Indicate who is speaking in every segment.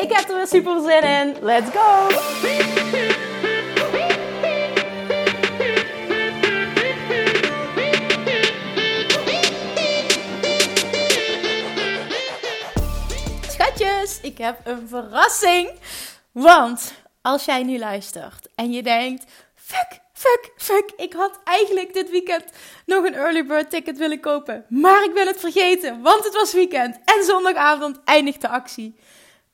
Speaker 1: Ik heb er weer super zin in. Let's go! Schatjes, ik heb een verrassing. Want als jij nu luistert en je denkt: fuck, fuck, fuck, ik had eigenlijk dit weekend nog een early bird ticket willen kopen. Maar ik ben het vergeten, want het was weekend en zondagavond eindigt de actie.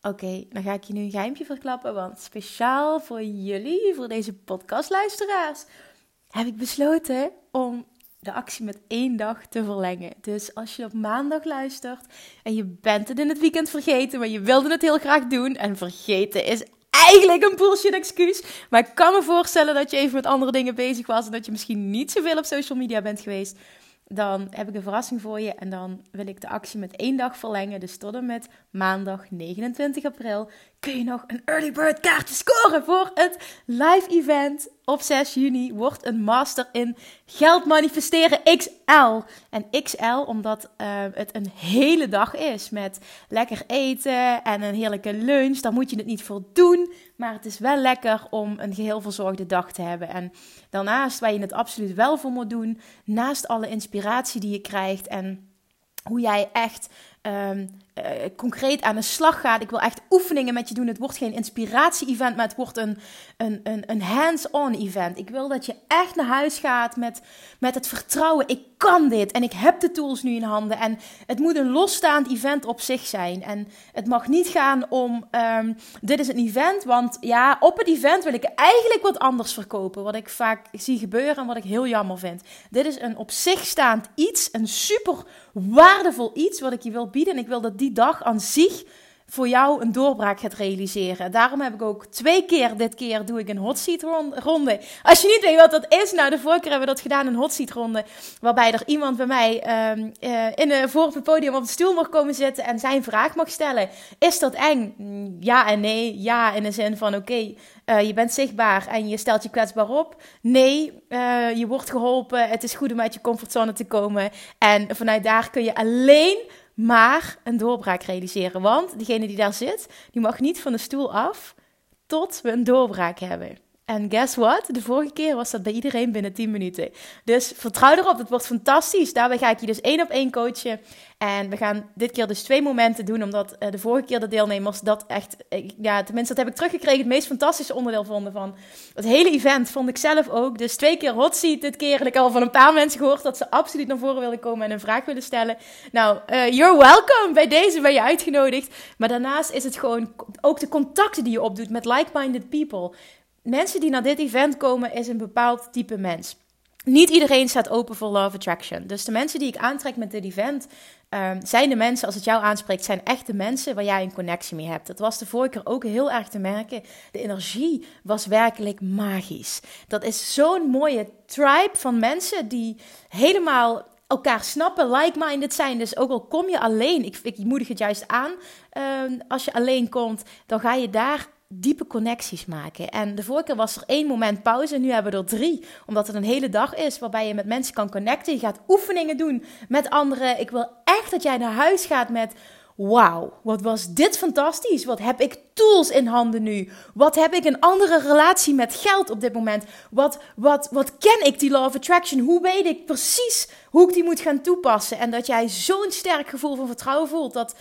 Speaker 1: Oké, dan ga ik je nu een geheimje verklappen, want speciaal voor jullie, voor deze podcastluisteraars, heb ik besloten om de actie met één dag te verlengen. Dus als je op maandag luistert en je bent het in het weekend vergeten, maar je wilde het heel graag doen en vergeten is eigenlijk een bullshit excuus. Maar ik kan me voorstellen dat je even met andere dingen bezig was en dat je misschien niet zoveel op social media bent geweest dan heb ik een verrassing voor je. En dan wil ik de actie met één dag verlengen. Dus tot en met maandag 29 april kun je nog een early bird kaartje scoren voor het live event. Op 6 juni wordt een master in geld manifesteren XL. En XL omdat uh, het een hele dag is met lekker eten en een heerlijke lunch. Daar moet je het niet voor doen. Maar het is wel lekker om een geheel verzorgde dag te hebben. En daarnaast, waar je het absoluut wel voor moet doen, naast alle inspiratie die je krijgt en hoe jij echt um, uh, concreet aan de slag gaat. Ik wil echt oefeningen met je doen. Het wordt geen inspiratie-event, maar het wordt een, een, een, een hands-on event. Ik wil dat je echt naar huis gaat met, met het vertrouwen. Ik kan dit en ik heb de tools nu in handen. En het moet een losstaand event op zich zijn. En het mag niet gaan om, um, dit is een event, want ja, op het event wil ik eigenlijk wat anders verkopen. Wat ik vaak zie gebeuren en wat ik heel jammer vind. Dit is een op zich staand iets, een super waardevol iets wat ik je wil bieden. En ik wil dat die dag aan zich voor jou een doorbraak gaat realiseren. Daarom heb ik ook twee keer, dit keer doe ik een hot seat ronde. Als je niet weet wat dat is, nou de vorige hebben we dat gedaan, een hot seat ronde. Waarbij er iemand bij mij um, uh, in de, voor op het podium op de stoel mag komen zitten en zijn vraag mag stellen. Is dat eng? Mm, ja en nee. Ja in de zin van oké, uh, je bent zichtbaar en je stelt je kwetsbaar op. Nee, uh, je wordt geholpen. Het is goed om uit je comfortzone te komen. En vanuit daar kun je alleen maar een doorbraak realiseren. Want diegene die daar zit, die mag niet van de stoel af tot we een doorbraak hebben. En guess what? De vorige keer was dat bij iedereen binnen 10 minuten. Dus vertrouw erop, het wordt fantastisch. Daarbij ga ik je dus één op één coachen. En we gaan dit keer dus twee momenten doen, omdat uh, de vorige keer de deelnemers dat echt, uh, ja, tenminste dat heb ik teruggekregen, het meest fantastische onderdeel vonden van het hele event. Vond ik zelf ook. Dus twee keer hot seat dit keer. En ik heb al van een paar mensen gehoord dat ze absoluut naar voren willen komen en een vraag willen stellen. Nou, uh, you're welcome. Bij deze ben je uitgenodigd. Maar daarnaast is het gewoon ook de contacten die je opdoet met like-minded people mensen die naar dit event komen, is een bepaald type mens. Niet iedereen staat open voor love attraction. Dus de mensen die ik aantrek met dit event, um, zijn de mensen, als het jou aanspreekt, zijn echt de mensen waar jij een connectie mee hebt. Dat was de vorige keer ook heel erg te merken. De energie was werkelijk magisch. Dat is zo'n mooie tribe van mensen die helemaal elkaar snappen, like-minded zijn. Dus ook al kom je alleen, ik, ik moedig het juist aan, uh, als je alleen komt, dan ga je daar diepe connecties maken. En de vorige keer was er één moment pauze, nu hebben we er drie. Omdat het een hele dag is waarbij je met mensen kan connecten. Je gaat oefeningen doen met anderen. Ik wil echt dat jij naar huis gaat met... Wauw, wat was dit fantastisch. Wat heb ik tools in handen nu? Wat heb ik een andere relatie met geld op dit moment? Wat, wat, wat ken ik die law of attraction? Hoe weet ik precies hoe ik die moet gaan toepassen? En dat jij zo'n sterk gevoel van vertrouwen voelt dat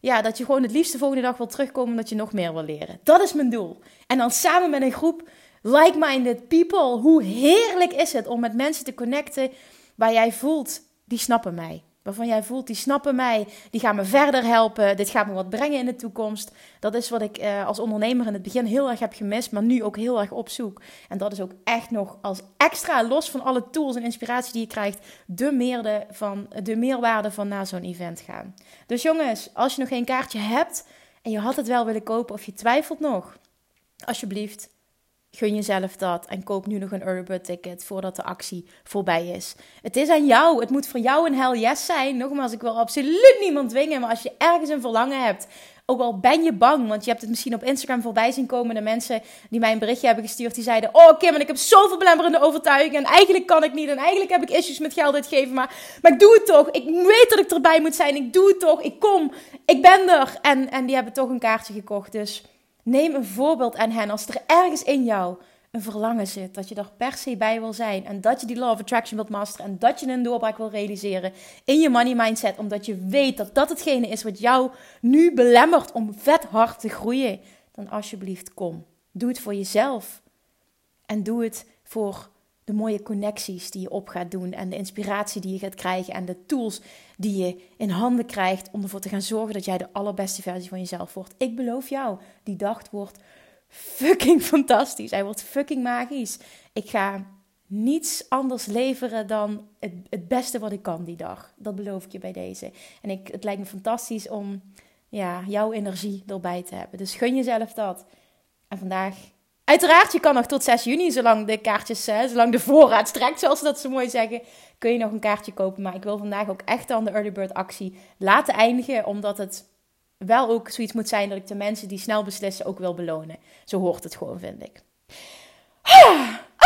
Speaker 1: ja, dat je gewoon het liefst de volgende dag wil terugkomen omdat je nog meer wil leren. Dat is mijn doel. En dan samen met een groep like-minded people. Hoe heerlijk is het om met mensen te connecten waar jij voelt, die snappen mij waarvan jij voelt, die snappen mij, die gaan me verder helpen, dit gaat me wat brengen in de toekomst. Dat is wat ik uh, als ondernemer in het begin heel erg heb gemist, maar nu ook heel erg opzoek. En dat is ook echt nog als extra, los van alle tools en inspiratie die je krijgt, de, meerde van, de meerwaarde van na zo'n event gaan. Dus jongens, als je nog geen kaartje hebt en je had het wel willen kopen of je twijfelt nog, alsjeblieft, gun jezelf dat en koop nu nog een bird ticket voordat de actie voorbij is. Het is aan jou. Het moet voor jou een hell yes zijn. Nogmaals, ik wil absoluut niemand dwingen, maar als je ergens een verlangen hebt, ook al ben je bang, want je hebt het misschien op Instagram voorbij zien komen. De mensen die mij een berichtje hebben gestuurd, die zeiden: Oh, Kim, en ik heb zoveel belemmerende overtuigingen. En eigenlijk kan ik niet. En eigenlijk heb ik issues met geld uitgeven. Maar, maar ik doe het toch. Ik weet dat ik erbij moet zijn. Ik doe het toch. Ik kom. Ik ben er. En, en die hebben toch een kaartje gekocht. Dus neem een voorbeeld aan hen. Als er ergens in jou een verlangen zit. Dat je er per se bij wil zijn. En dat je die law of attraction wilt masteren. En dat je een doorbraak wil realiseren in je money mindset. Omdat je weet dat dat hetgene is wat jou nu belemmert om vet hard te groeien. Dan alsjeblieft kom. Doe het voor jezelf. En doe het voor de mooie connecties die je op gaat doen. En de inspiratie die je gaat krijgen. En de tools die je in handen krijgt. Om ervoor te gaan zorgen dat jij de allerbeste versie van jezelf wordt. Ik beloof jou, die dag wordt fucking fantastisch. Hij wordt fucking magisch. Ik ga niets anders leveren dan het, het beste wat ik kan die dag. Dat beloof ik je bij deze. En ik, het lijkt me fantastisch om ja, jouw energie erbij te hebben. Dus gun jezelf dat. En vandaag Uiteraard, je kan nog tot 6 juni, zolang de kaartjes, hè, zolang de voorraad strekt, zoals ze dat zo mooi zeggen, kun je nog een kaartje kopen. Maar ik wil vandaag ook echt dan de early bird actie laten eindigen, omdat het wel ook zoiets moet zijn dat ik de mensen die snel beslissen ook wil belonen. Zo hoort het gewoon, vind ik.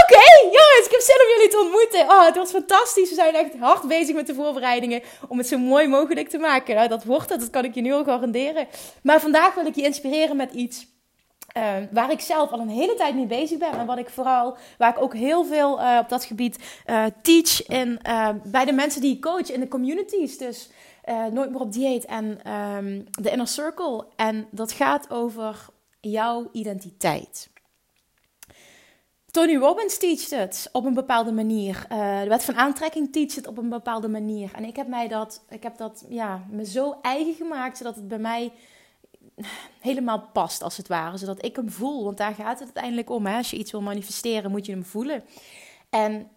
Speaker 1: Oké, jongens, ik heb zin om jullie te ontmoeten. Oh, het was fantastisch. We zijn echt hard bezig met de voorbereidingen om het zo mooi mogelijk te maken. Nou, dat wordt het, dat kan ik je nu al garanderen. Maar vandaag wil ik je inspireren met iets uh, waar ik zelf al een hele tijd mee bezig ben. En wat ik vooral, waar ik ook heel veel uh, op dat gebied uh, teach in, bij de mensen die ik coach in de communities. Dus Nooit meer op dieet en um, de Inner Circle. En dat gaat over jouw identiteit. Tony Robbins teacht het op een bepaalde manier. de wet van aantrekking teacht het op een bepaalde manier. En ik heb mij dat, ik heb dat ja, me zo eigen gemaakt, zodat het bij mij helemaal past, als het ware. Zodat ik hem voel. Want daar gaat het uiteindelijk om. Hè? Als je iets wil manifesteren, moet je hem voelen. En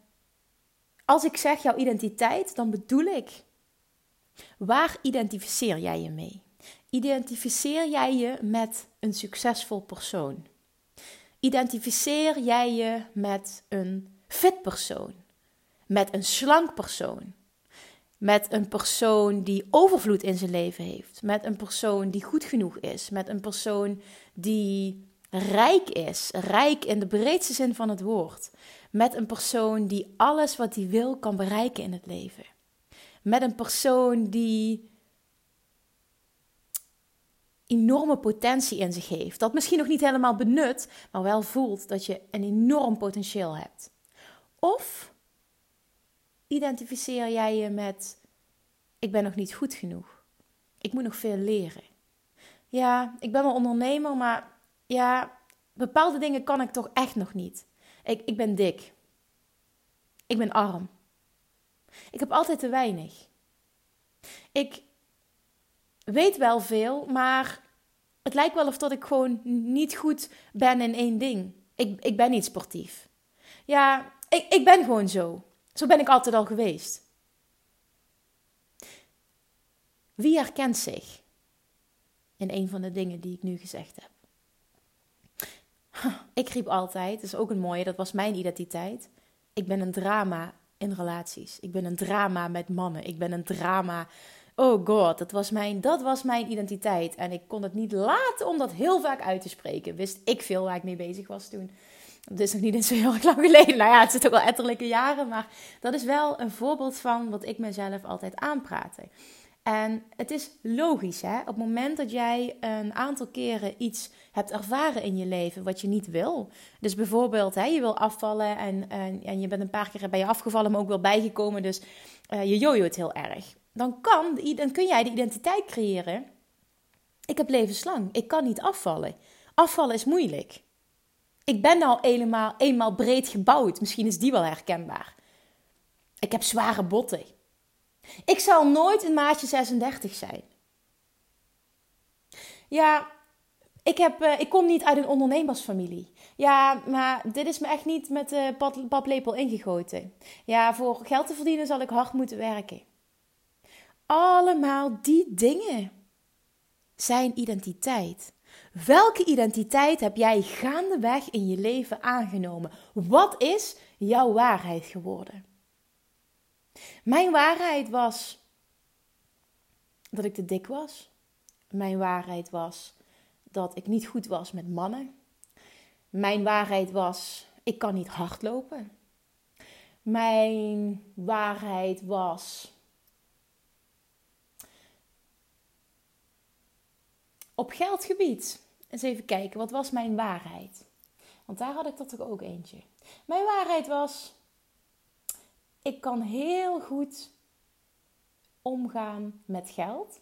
Speaker 1: als ik zeg jouw identiteit, dan bedoel ik. Waar identificeer jij je mee? Identificeer jij je met een succesvol persoon? Identificeer jij je met een fit persoon? Met een slank persoon? Met een persoon die overvloed in zijn leven heeft. Met een persoon die goed genoeg is. Met een persoon die rijk is. Rijk in de breedste zin van het woord. Met een persoon die alles wat hij wil kan bereiken in het leven. Met een persoon die enorme potentie in zich heeft. Dat misschien nog niet helemaal benut, maar wel voelt dat je een enorm potentieel hebt. Of identificeer jij je met: ik ben nog niet goed genoeg. Ik moet nog veel leren. Ja, ik ben wel ondernemer, maar ja, bepaalde dingen kan ik toch echt nog niet. Ik, ik ben dik. Ik ben arm. Ik heb altijd te weinig. Ik weet wel veel, maar het lijkt wel of dat ik gewoon niet goed ben in één ding. Ik, ik ben niet sportief. Ja, ik, ik ben gewoon zo. Zo ben ik altijd al geweest. Wie herkent zich in een van de dingen die ik nu gezegd heb? Ik riep altijd, dat is ook een mooie, dat was mijn identiteit. Ik ben een drama in relaties. Ik ben een drama met mannen. Ik ben een drama. Oh god, dat was mijn, dat was mijn identiteit. En ik kon het niet laten om dat heel vaak uit te spreken. Wist ik veel waar ik mee bezig was toen. Dat is nog niet eens zo heel erg lang geleden. Nou ja, het zit ook al etterlijke jaren. Maar dat is wel een voorbeeld van wat ik mezelf altijd aanpraatte. En het is logisch, hè? Op het moment dat jij een aantal keren iets hebt ervaren in je leven wat je niet wil. Dus bijvoorbeeld, hè, je wil afvallen en, en, en je bent een paar keer bij je afgevallen, maar ook wel bijgekomen. Dus uh, je jojo het heel erg. Dan, kan, dan kun jij de identiteit creëren. Ik heb levenslang. Ik kan niet afvallen. Afvallen is moeilijk. Ik ben al eenmaal, breed gebouwd. Misschien is die wel herkenbaar. Ik heb zware botten. Ik zal nooit een maatje 36 zijn. Ja, ik, heb, uh, ik kom niet uit een ondernemersfamilie. Ja, maar dit is me echt niet met de paplepel ingegoten. Ja, voor geld te verdienen zal ik hard moeten werken. Allemaal die dingen. zijn identiteit. Welke identiteit heb jij gaandeweg in je leven aangenomen? Wat is jouw waarheid geworden? Mijn waarheid was dat ik te dik was. Mijn waarheid was dat ik niet goed was met mannen. Mijn waarheid was ik kan niet hardlopen. Mijn waarheid was op geldgebied. Eens even kijken, wat was mijn waarheid? Want daar had ik dat toch ook eentje. Mijn waarheid was: ik kan heel goed omgaan met geld.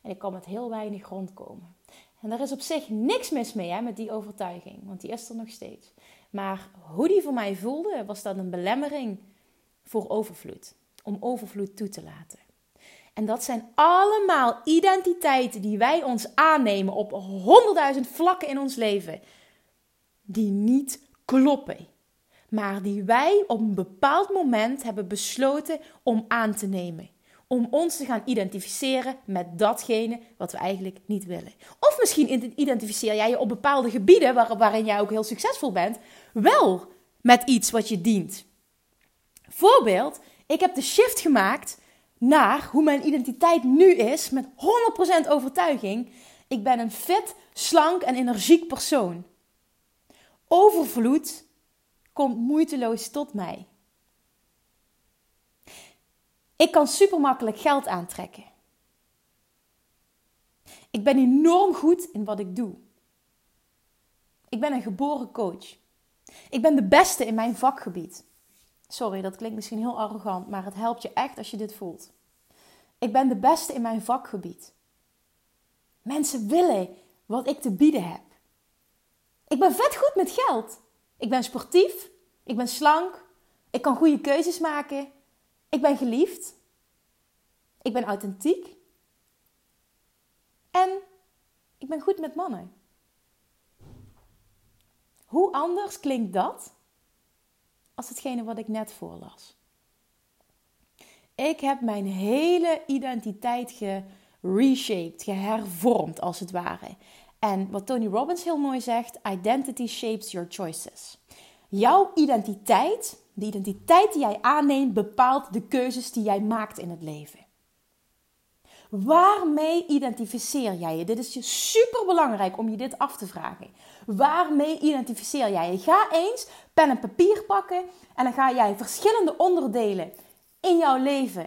Speaker 1: En ik kan met heel weinig rondkomen. En daar is op zich niks mis mee hè, met die overtuiging, want die is er nog steeds. Maar hoe die voor mij voelde, was dat een belemmering voor overvloed. Om overvloed toe te laten. En dat zijn allemaal identiteiten die wij ons aannemen op honderdduizend vlakken in ons leven. Die niet kloppen. Maar die wij op een bepaald moment hebben besloten om aan te nemen. Om ons te gaan identificeren met datgene wat we eigenlijk niet willen. Of misschien identificeer jij je op bepaalde gebieden waarin jij ook heel succesvol bent, wel met iets wat je dient. Voorbeeld, ik heb de shift gemaakt naar hoe mijn identiteit nu is met 100% overtuiging. Ik ben een fit, slank en energiek persoon. Overvloed komt moeiteloos tot mij. Ik kan super makkelijk geld aantrekken. Ik ben enorm goed in wat ik doe. Ik ben een geboren coach. Ik ben de beste in mijn vakgebied. Sorry, dat klinkt misschien heel arrogant, maar het helpt je echt als je dit voelt. Ik ben de beste in mijn vakgebied. Mensen willen wat ik te bieden heb. Ik ben vet goed met geld. Ik ben sportief. Ik ben slank. Ik kan goede keuzes maken. Ik ben geliefd. Ik ben authentiek. En ik ben goed met mannen. Hoe anders klinkt dat als hetgene wat ik net voorlas? Ik heb mijn hele identiteit gereshaped, gehervormd als het ware. En wat Tony Robbins heel mooi zegt: identity shapes your choices. Jouw identiteit, de identiteit die jij aanneemt, bepaalt de keuzes die jij maakt in het leven. Waarmee identificeer jij je? Dit is super belangrijk om je dit af te vragen. Waarmee identificeer jij je? Ga eens pen en papier pakken en dan ga jij verschillende onderdelen in jouw leven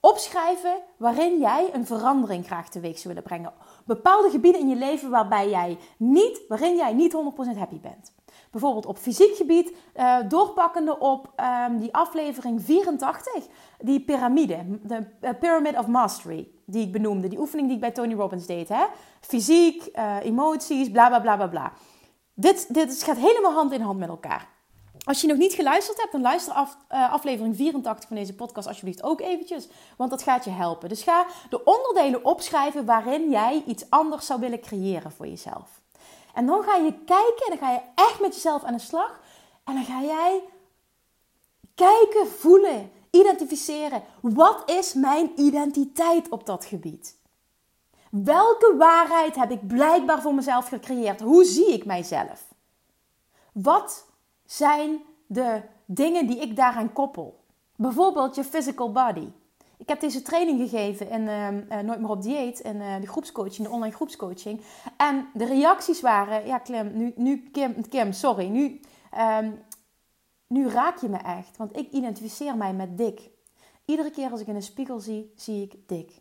Speaker 1: opschrijven waarin jij een verandering graag teweeg zou willen brengen. Bepaalde gebieden in je leven waarbij jij niet, waarin jij niet 100% happy bent. Bijvoorbeeld op fysiek gebied, uh, doorpakkende op um, die aflevering 84, die piramide, de uh, Pyramid of Mastery, die ik benoemde, die oefening die ik bij Tony Robbins deed. Hè? Fysiek, uh, emoties, bla bla bla bla bla. Dit, dit gaat helemaal hand in hand met elkaar. Als je nog niet geluisterd hebt, dan luister af, aflevering 84 van deze podcast alsjeblieft ook eventjes. Want dat gaat je helpen. Dus ga de onderdelen opschrijven waarin jij iets anders zou willen creëren voor jezelf. En dan ga je kijken en dan ga je echt met jezelf aan de slag. En dan ga jij kijken, voelen, identificeren. Wat is mijn identiteit op dat gebied? Welke waarheid heb ik blijkbaar voor mezelf gecreëerd? Hoe zie ik mijzelf? Wat zijn de dingen die ik daaraan koppel? Bijvoorbeeld je physical body. Ik heb deze training gegeven in uh, Nooit meer op dieet, in uh, de groepscoaching, de online groepscoaching. En de reacties waren, ja Kim, nu, nu Kim, sorry, nu, um, nu raak je me echt. Want ik identificeer mij met dik. Iedere keer als ik in een spiegel zie, zie ik dik.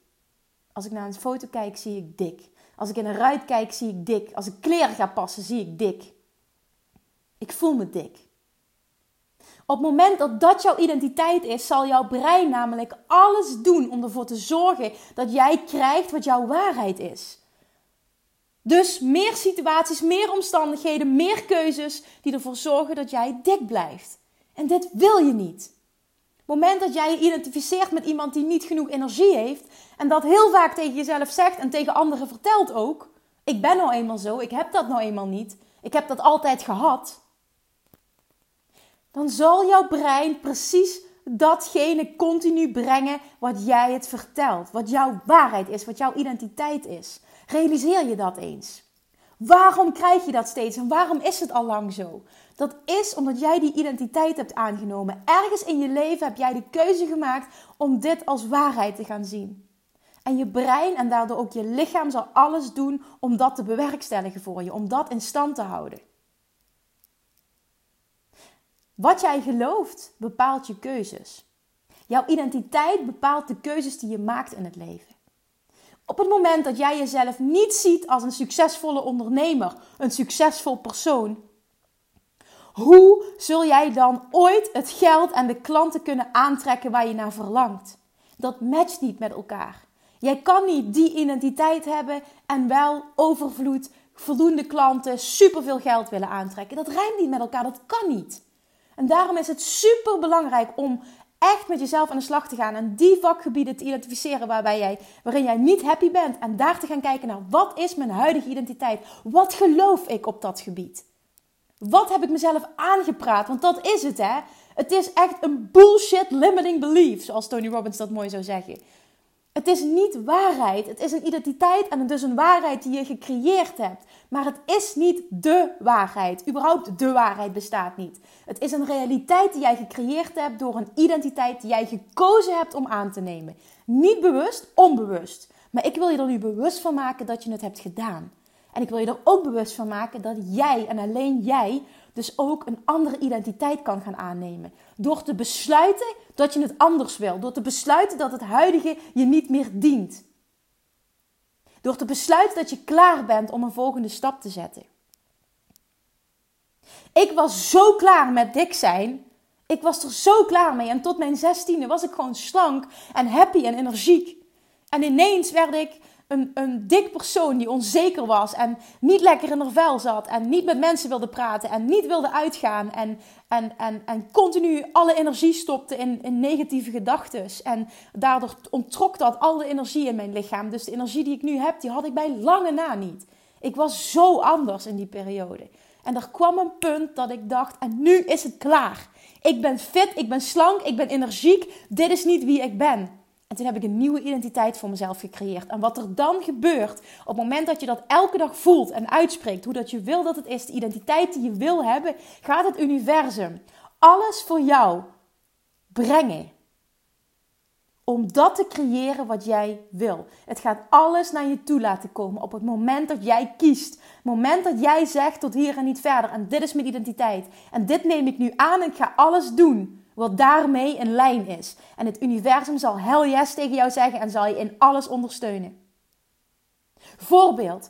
Speaker 1: Als ik naar een foto kijk, zie ik dik. Als ik in een ruit kijk, zie ik dik. Als ik kleren ga passen, zie ik dik. Ik voel me dik. Op het moment dat dat jouw identiteit is, zal jouw brein namelijk alles doen om ervoor te zorgen dat jij krijgt wat jouw waarheid is. Dus meer situaties, meer omstandigheden, meer keuzes die ervoor zorgen dat jij dik blijft. En dit wil je niet. Op het moment dat jij je identificeert met iemand die niet genoeg energie heeft en dat heel vaak tegen jezelf zegt en tegen anderen vertelt ook: Ik ben nou eenmaal zo, ik heb dat nou eenmaal niet, ik heb dat altijd gehad dan zal jouw brein precies datgene continu brengen wat jij het vertelt. Wat jouw waarheid is, wat jouw identiteit is. Realiseer je dat eens. Waarom krijg je dat steeds en waarom is het al lang zo? Dat is omdat jij die identiteit hebt aangenomen. Ergens in je leven heb jij de keuze gemaakt om dit als waarheid te gaan zien. En je brein en daardoor ook je lichaam zal alles doen om dat te bewerkstelligen voor je, om dat in stand te houden. Wat jij gelooft bepaalt je keuzes. Jouw identiteit bepaalt de keuzes die je maakt in het leven. Op het moment dat jij jezelf niet ziet als een succesvolle ondernemer, een succesvol persoon, hoe zul jij dan ooit het geld en de klanten kunnen aantrekken waar je naar verlangt? Dat matcht niet met elkaar. Jij kan niet die identiteit hebben en wel overvloed, voldoende klanten, superveel geld willen aantrekken. Dat rijmt niet met elkaar, dat kan niet. En daarom is het super belangrijk om echt met jezelf aan de slag te gaan en die vakgebieden te identificeren waarbij jij, waarin jij niet happy bent. En daar te gaan kijken naar wat is mijn huidige identiteit? Wat geloof ik op dat gebied? Wat heb ik mezelf aangepraat? Want dat is het, hè? Het is echt een bullshit limiting belief, zoals Tony Robbins dat mooi zou zeggen. Het is niet waarheid. Het is een identiteit en dus een waarheid die je gecreëerd hebt. Maar het is niet de waarheid. Überhaupt de waarheid bestaat niet. Het is een realiteit die jij gecreëerd hebt door een identiteit die jij gekozen hebt om aan te nemen. Niet bewust, onbewust. Maar ik wil je er nu bewust van maken dat je het hebt gedaan. En ik wil je er ook bewust van maken dat jij en alleen jij dus ook een andere identiteit kan gaan aannemen. Door te besluiten dat je het anders wil. Door te besluiten dat het huidige je niet meer dient. Door te besluiten dat je klaar bent om een volgende stap te zetten. Ik was zo klaar met dik zijn. Ik was er zo klaar mee. En tot mijn zestiende was ik gewoon slank en happy en energiek. En ineens werd ik een, een dik persoon die onzeker was en niet lekker in haar vel zat en niet met mensen wilde praten en niet wilde uitgaan en, en, en, en continu alle energie stopte in, in negatieve gedachten. En daardoor onttrok dat al de energie in mijn lichaam. Dus de energie die ik nu heb, die had ik bij lange na niet. Ik was zo anders in die periode. En er kwam een punt dat ik dacht, en nu is het klaar. Ik ben fit, ik ben slank, ik ben energiek. Dit is niet wie ik ben. En toen heb ik een nieuwe identiteit voor mezelf gecreëerd. En wat er dan gebeurt, op het moment dat je dat elke dag voelt en uitspreekt, hoe dat je wil dat het is, de identiteit die je wil hebben, gaat het universum alles voor jou brengen. Om dat te creëren wat jij wil. Het gaat alles naar je toe laten komen op het moment dat jij kiest. Het moment dat jij zegt tot hier en niet verder. En dit is mijn identiteit. En dit neem ik nu aan en ik ga alles doen wat daarmee in lijn is. En het universum zal hell yes tegen jou zeggen en zal je in alles ondersteunen. Voorbeeld.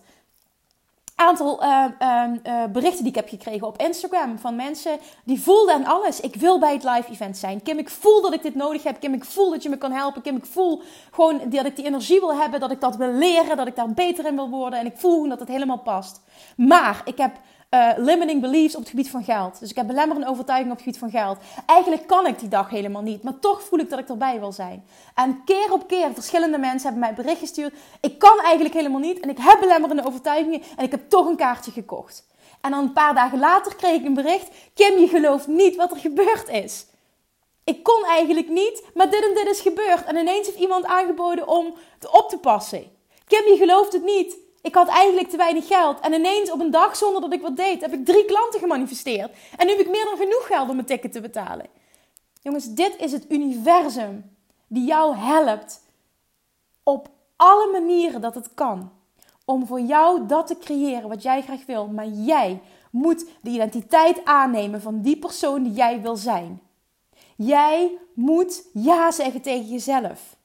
Speaker 1: Aantal uh, uh, berichten die ik heb gekregen op Instagram van mensen die voelden aan alles. Ik wil bij het live event zijn. Kim, ik voel dat ik dit nodig heb. Kim, ik voel dat je me kan helpen. Kim, ik voel gewoon dat ik die energie wil hebben. Dat ik dat wil leren. Dat ik daar beter in wil worden. En ik voel dat het helemaal past. Maar ik heb uh, limiting beliefs op het gebied van geld. Dus ik heb belemmerende overtuiging op het gebied van geld. Eigenlijk kan ik die dag helemaal niet, maar toch voel ik dat ik erbij wil zijn. En keer op keer, verschillende mensen hebben mij bericht gestuurd. Ik kan eigenlijk helemaal niet en ik heb belemmerende overtuigingen en ik heb toch een kaartje gekocht. En dan een paar dagen later kreeg ik een bericht. Kim, je gelooft niet wat er gebeurd is. Ik kon eigenlijk niet, maar dit en dit is gebeurd. En ineens heeft iemand aangeboden om het op te passen. Kim, je gelooft het niet. Ik had eigenlijk te weinig geld. En ineens op een dag zonder dat ik wat deed, heb ik drie klanten gemanifesteerd. En nu heb ik meer dan genoeg geld om mijn ticket te betalen. Jongens, dit is het universum die jou helpt op alle manieren dat het kan. Om voor jou dat te creëren wat jij graag wil. Maar jij moet de identiteit aannemen van die persoon die jij wil zijn. Jij moet ja zeggen tegen jezelf.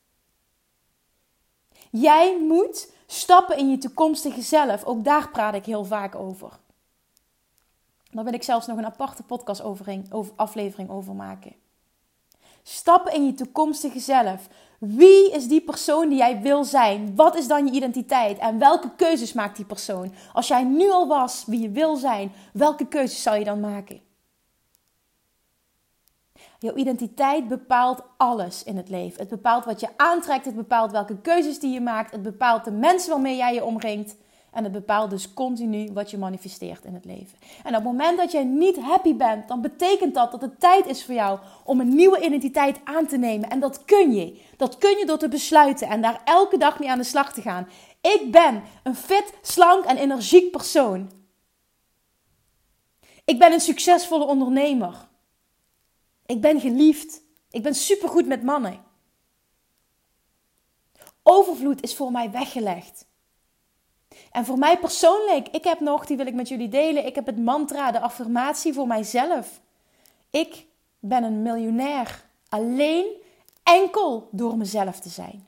Speaker 1: Jij moet Stappen in je toekomstige zelf, ook daar praat ik heel vaak over. Daar wil ik zelfs nog een aparte podcast aflevering over maken. Stappen in je toekomstige zelf. Wie is die persoon die jij wil zijn? Wat is dan je identiteit? En welke keuzes maakt die persoon? Als jij nu al was wie je wil zijn, welke keuzes zou je dan maken? Jouw identiteit bepaalt alles in het leven. Het bepaalt wat je aantrekt, het bepaalt welke keuzes die je maakt, het bepaalt de mensen waarmee jij je omringt. En het bepaalt dus continu wat je manifesteert in het leven. En op het moment dat jij niet happy bent, dan betekent dat dat het tijd is voor jou om een nieuwe identiteit aan te nemen. En dat kun je. Dat kun je door te besluiten en daar elke dag mee aan de slag te gaan. Ik ben een fit, slank en energiek persoon. Ik ben een succesvolle ondernemer. Ik ben geliefd. Ik ben supergoed met mannen. Overvloed is voor mij weggelegd. En voor mij persoonlijk, ik heb nog, die wil ik met jullie delen, ik heb het mantra, de affirmatie voor mijzelf. Ik ben een miljonair alleen enkel door mezelf te zijn.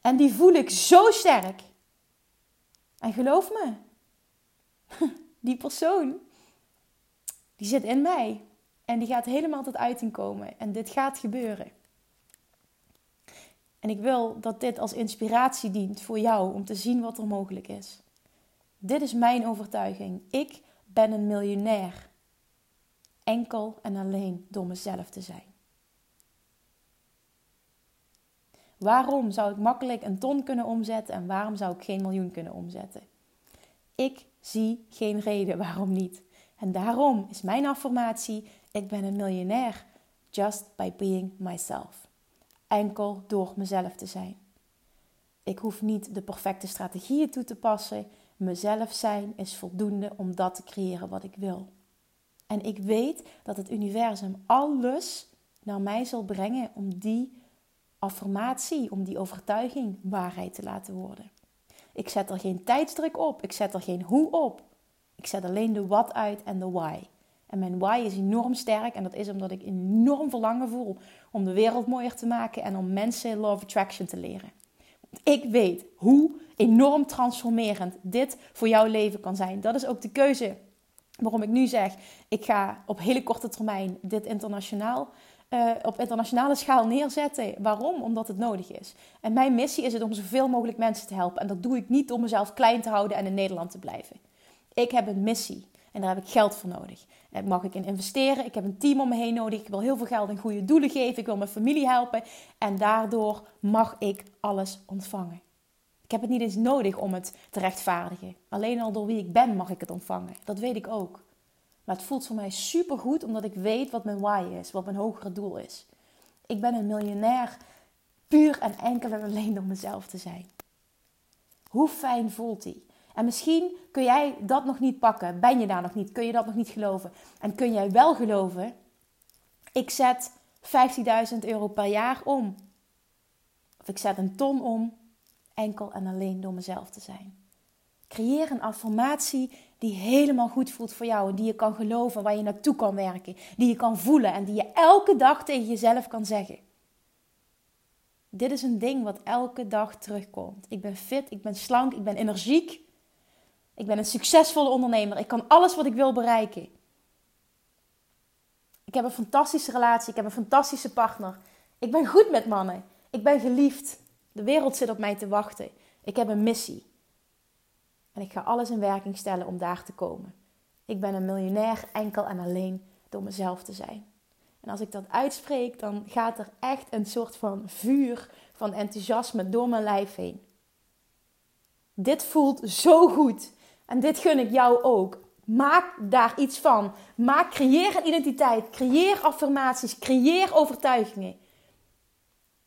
Speaker 1: En die voel ik zo sterk. En geloof me, die persoon, die zit in mij. En die gaat helemaal tot uiting komen. En dit gaat gebeuren. En ik wil dat dit als inspiratie dient voor jou om te zien wat er mogelijk is. Dit is mijn overtuiging. Ik ben een miljonair. Enkel en alleen door mezelf te zijn. Waarom zou ik makkelijk een ton kunnen omzetten en waarom zou ik geen miljoen kunnen omzetten? Ik zie geen reden waarom niet. En daarom is mijn affirmatie: ik ben een miljonair just by being myself. Enkel door mezelf te zijn. Ik hoef niet de perfecte strategieën toe te passen. Mezelf zijn is voldoende om dat te creëren wat ik wil. En ik weet dat het universum alles naar mij zal brengen om die affirmatie, om die overtuiging waarheid te laten worden. Ik zet er geen tijdsdruk op, ik zet er geen hoe op. Ik zet alleen de wat uit en de why. En mijn why is enorm sterk en dat is omdat ik enorm verlangen voel om de wereld mooier te maken en om mensen law of attraction te leren. Ik weet hoe enorm transformerend dit voor jouw leven kan zijn. Dat is ook de keuze waarom ik nu zeg: ik ga op hele korte termijn dit internationaal uh, op internationale schaal neerzetten. Waarom? Omdat het nodig is. En mijn missie is het om zoveel mogelijk mensen te helpen. En dat doe ik niet om mezelf klein te houden en in Nederland te blijven. Ik heb een missie en daar heb ik geld voor nodig. Daar mag ik in investeren. Ik heb een team om me heen nodig. Ik wil heel veel geld in goede doelen geven. Ik wil mijn familie helpen. En daardoor mag ik alles ontvangen. Ik heb het niet eens nodig om het te rechtvaardigen. Alleen al door wie ik ben mag ik het ontvangen. Dat weet ik ook. Maar het voelt voor mij super goed omdat ik weet wat mijn why is, wat mijn hogere doel is. Ik ben een miljonair puur en enkel en alleen door mezelf te zijn. Hoe fijn voelt die? En misschien kun jij dat nog niet pakken. Ben je daar nog niet? Kun je dat nog niet geloven? En kun jij wel geloven? Ik zet 15.000 euro per jaar om. Of ik zet een ton om. Enkel en alleen door mezelf te zijn. Creëer een affirmatie die helemaal goed voelt voor jou. En die je kan geloven, waar je naartoe kan werken. Die je kan voelen en die je elke dag tegen jezelf kan zeggen. Dit is een ding wat elke dag terugkomt. Ik ben fit, ik ben slank, ik ben energiek. Ik ben een succesvolle ondernemer. Ik kan alles wat ik wil bereiken. Ik heb een fantastische relatie. Ik heb een fantastische partner. Ik ben goed met mannen. Ik ben geliefd. De wereld zit op mij te wachten. Ik heb een missie. En ik ga alles in werking stellen om daar te komen. Ik ben een miljonair enkel en alleen door mezelf te zijn. En als ik dat uitspreek, dan gaat er echt een soort van vuur van enthousiasme door mijn lijf heen. Dit voelt zo goed. En dit gun ik jou ook. Maak daar iets van. Maak, creëer een identiteit. Creëer affirmaties. Creëer overtuigingen.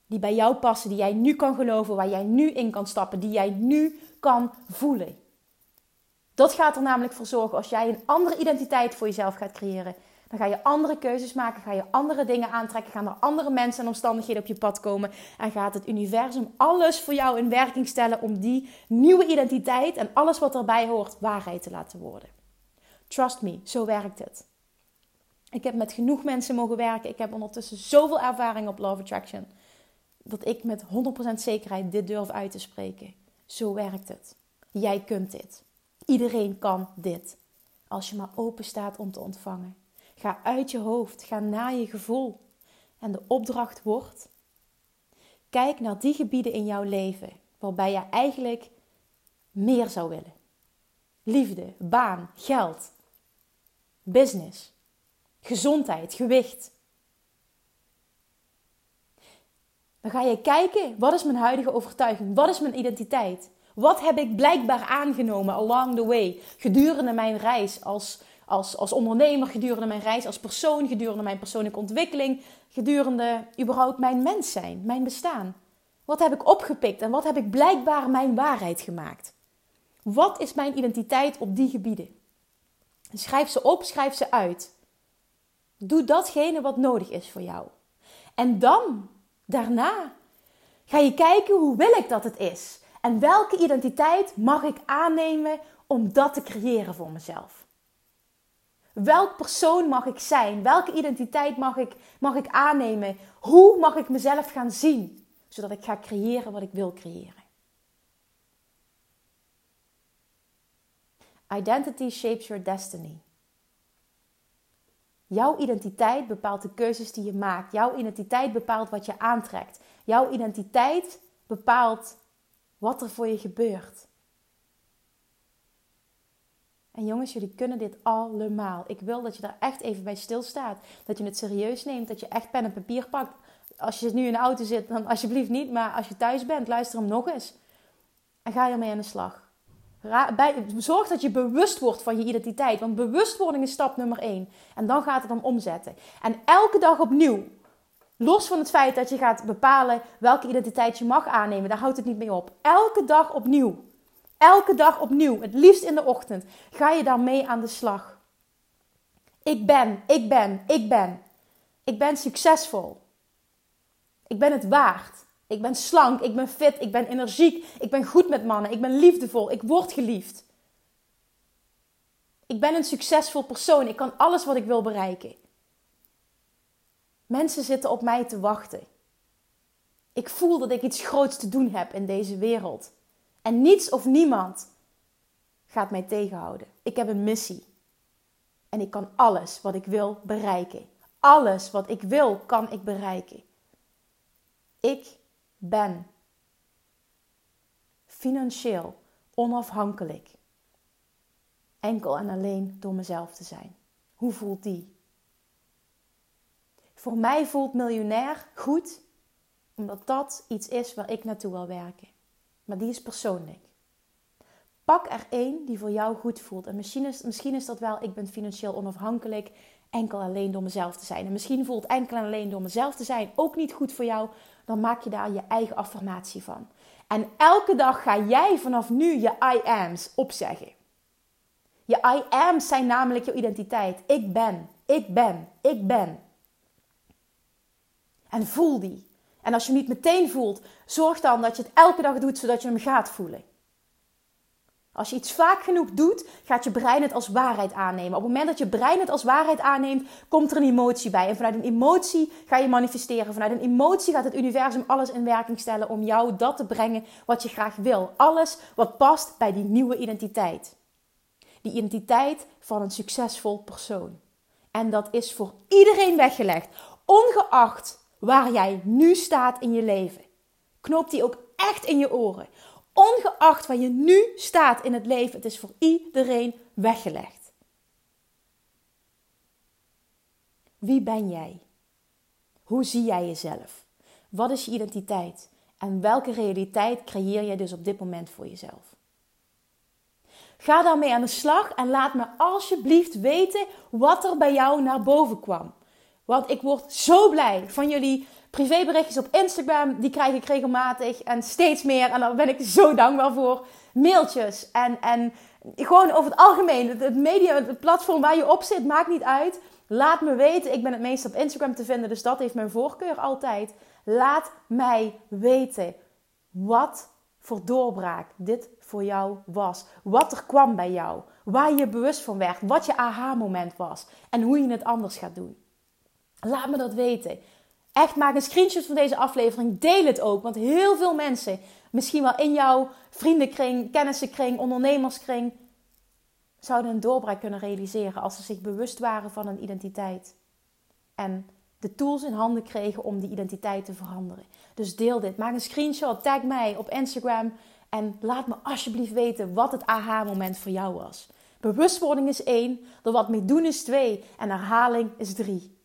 Speaker 1: Die bij jou passen. Die jij nu kan geloven. Waar jij nu in kan stappen. Die jij nu kan voelen. Dat gaat er namelijk voor zorgen als jij een andere identiteit voor jezelf gaat creëren. Dan ga je andere keuzes maken, ga je andere dingen aantrekken, gaan er andere mensen en omstandigheden op je pad komen. En gaat het universum alles voor jou in werking stellen om die nieuwe identiteit en alles wat erbij hoort waarheid te laten worden. Trust me, zo werkt het. Ik heb met genoeg mensen mogen werken. Ik heb ondertussen zoveel ervaring op Love Attraction. Dat ik met 100% zekerheid dit durf uit te spreken. Zo werkt het. Jij kunt dit. Iedereen kan dit. Als je maar open staat om te ontvangen. Ga uit je hoofd, ga naar je gevoel. En de opdracht wordt: kijk naar die gebieden in jouw leven waarbij je eigenlijk meer zou willen. Liefde, baan, geld, business, gezondheid, gewicht. Dan ga je kijken, wat is mijn huidige overtuiging? Wat is mijn identiteit? Wat heb ik blijkbaar aangenomen along the way gedurende mijn reis als, als, als ondernemer, gedurende mijn reis als persoon, gedurende mijn persoonlijke ontwikkeling, gedurende überhaupt mijn mens zijn, mijn bestaan? Wat heb ik opgepikt en wat heb ik blijkbaar mijn waarheid gemaakt? Wat is mijn identiteit op die gebieden? Schrijf ze op, schrijf ze uit. Doe datgene wat nodig is voor jou. En dan, daarna, ga je kijken hoe wil ik dat het is. En welke identiteit mag ik aannemen om dat te creëren voor mezelf? Welk persoon mag ik zijn? Welke identiteit mag ik, mag ik aannemen? Hoe mag ik mezelf gaan zien? Zodat ik ga creëren wat ik wil creëren. Identity shapes your destiny. Jouw identiteit bepaalt de keuzes die je maakt. Jouw identiteit bepaalt wat je aantrekt. Jouw identiteit bepaalt wat er voor je gebeurt. En jongens, jullie kunnen dit allemaal. Ik wil dat je daar echt even bij stilstaat. Dat je het serieus neemt. Dat je echt pen en papier pakt. Als je nu in de auto zit, dan alsjeblieft niet. Maar als je thuis bent, luister hem nog eens. En ga ermee aan de slag. zorg dat je bewust wordt van je identiteit. Want bewustwording is stap nummer één. En dan gaat het om omzetten. En elke dag opnieuw. Los van het feit dat je gaat bepalen welke identiteit je mag aannemen. Daar houdt het niet mee op. Elke dag opnieuw Elke dag opnieuw, het liefst in de ochtend, ga je daarmee aan de slag. Ik ben, ik ben, ik ben. Ik ben succesvol. Ik ben het waard. Ik ben slank, ik ben fit, ik ben energiek, ik ben goed met mannen, ik ben liefdevol, ik word geliefd. Ik ben een succesvol persoon, ik kan alles wat ik wil bereiken. Mensen zitten op mij te wachten. Ik voel dat ik iets groots te doen heb in deze wereld. En niets of niemand gaat mij tegenhouden. Ik heb een missie. En ik kan alles wat ik wil bereiken. Alles wat ik wil, kan ik bereiken. Ik ben financieel onafhankelijk. Enkel en alleen door mezelf te zijn. Hoe voelt die? Voor mij voelt miljonair goed, omdat dat iets is waar ik naartoe wil werken maar die is persoonlijk. Pak er één die voor jou goed voelt. En misschien is, misschien is dat wel, ik ben financieel onafhankelijk, enkel alleen door mezelf te zijn. En misschien voelt enkel en alleen door mezelf te zijn ook niet goed voor jou. Dan maak je daar je eigen affirmatie van. En elke dag ga jij vanaf nu je I am's opzeggen. Je I am's zijn namelijk jouw identiteit. Ik ben, ik ben, ik ben. En voel die. En als je hem niet meteen voelt, zorg dan dat je het elke dag doet zodat je hem gaat voelen. Als je iets vaak genoeg doet, gaat je brein het als waarheid aannemen. Op het moment dat je brein het als waarheid aanneemt, komt er een emotie bij. En vanuit een emotie ga je manifesteren. Vanuit een emotie gaat het universum alles in werking stellen om jou dat te brengen wat je graag wil. Alles wat past bij die nieuwe identiteit. Die identiteit van een succesvol persoon. En dat is voor iedereen weggelegd, ongeacht waar jij nu staat in je leven. Knoop die ook echt in je oren. Ongeacht waar je nu staat in het leven, het is voor iedereen weggelegd. Wie ben jij? Hoe zie jij jezelf? Wat is je identiteit? En welke realiteit creëer je dus op dit moment voor jezelf? Ga daarmee aan de slag en laat me alsjeblieft weten wat er bij jou naar boven kwam. Want ik word zo blij van jullie privéberichtjes op Instagram. Die krijg ik regelmatig en steeds meer. En daar ben ik zo dankbaar voor. Mailtjes en, en gewoon over het algemeen. Het, media, het platform waar je op zit, maakt niet uit. Laat me weten. Ik ben het meest op Instagram te vinden, dus dat heeft mijn voorkeur altijd. Laat mij weten wat voor doorbraak dit voor jou was. Wat er kwam bij jou. Waar je bewust van werd. Wat je aha-moment was. En hoe je het anders gaat doen. Laat me dat weten. Echt, maak een screenshot van deze aflevering. Deel het ook. Want heel veel mensen, misschien wel in jouw vriendenkring, kennissenkring, ondernemerskring, zouden een doorbraak kunnen realiseren als ze zich bewust waren van een identiteit. En de tools in handen kregen om die identiteit te veranderen. Dus deel dit. Maak een screenshot, tag mij op Instagram en laat me alsjeblieft weten wat het aha-moment voor jou was. Bewustwording is één, er wat mee doen is twee en herhaling is drie.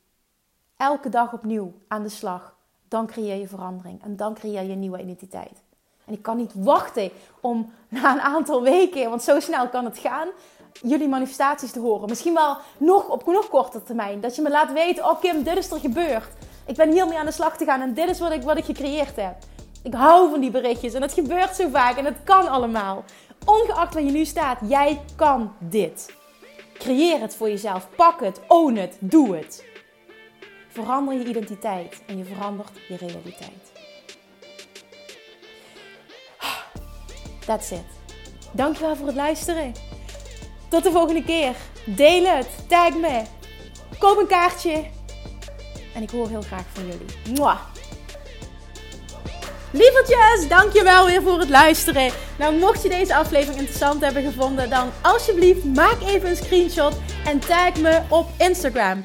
Speaker 1: Elke dag opnieuw aan de slag. Dan creëer je verandering en dan creëer je nieuwe identiteit. En ik kan niet wachten om na een aantal weken, want zo snel kan het gaan, jullie manifestaties te horen. Misschien wel nog op nog korter termijn. Dat je me laat weten, oh Kim, dit is er gebeurd. Ik ben hiermee aan de slag te gaan en dit is wat ik, wat ik gecreëerd heb. Ik hou van die berichtjes en het gebeurt zo vaak en het kan allemaal. Ongeacht waar je nu staat, jij kan dit. Creëer het voor jezelf. Pak het, own het, doe het. Verander je identiteit en je verandert je realiteit. That's it. Dankjewel voor het luisteren. Tot de volgende keer. Deel het. Tag me. Koop een kaartje. En ik hoor heel graag van jullie. Mwah. Lievertjes, dankjewel weer voor het luisteren. Nou, mocht je deze aflevering interessant hebben gevonden, dan alsjeblieft maak even een screenshot en tag me op Instagram.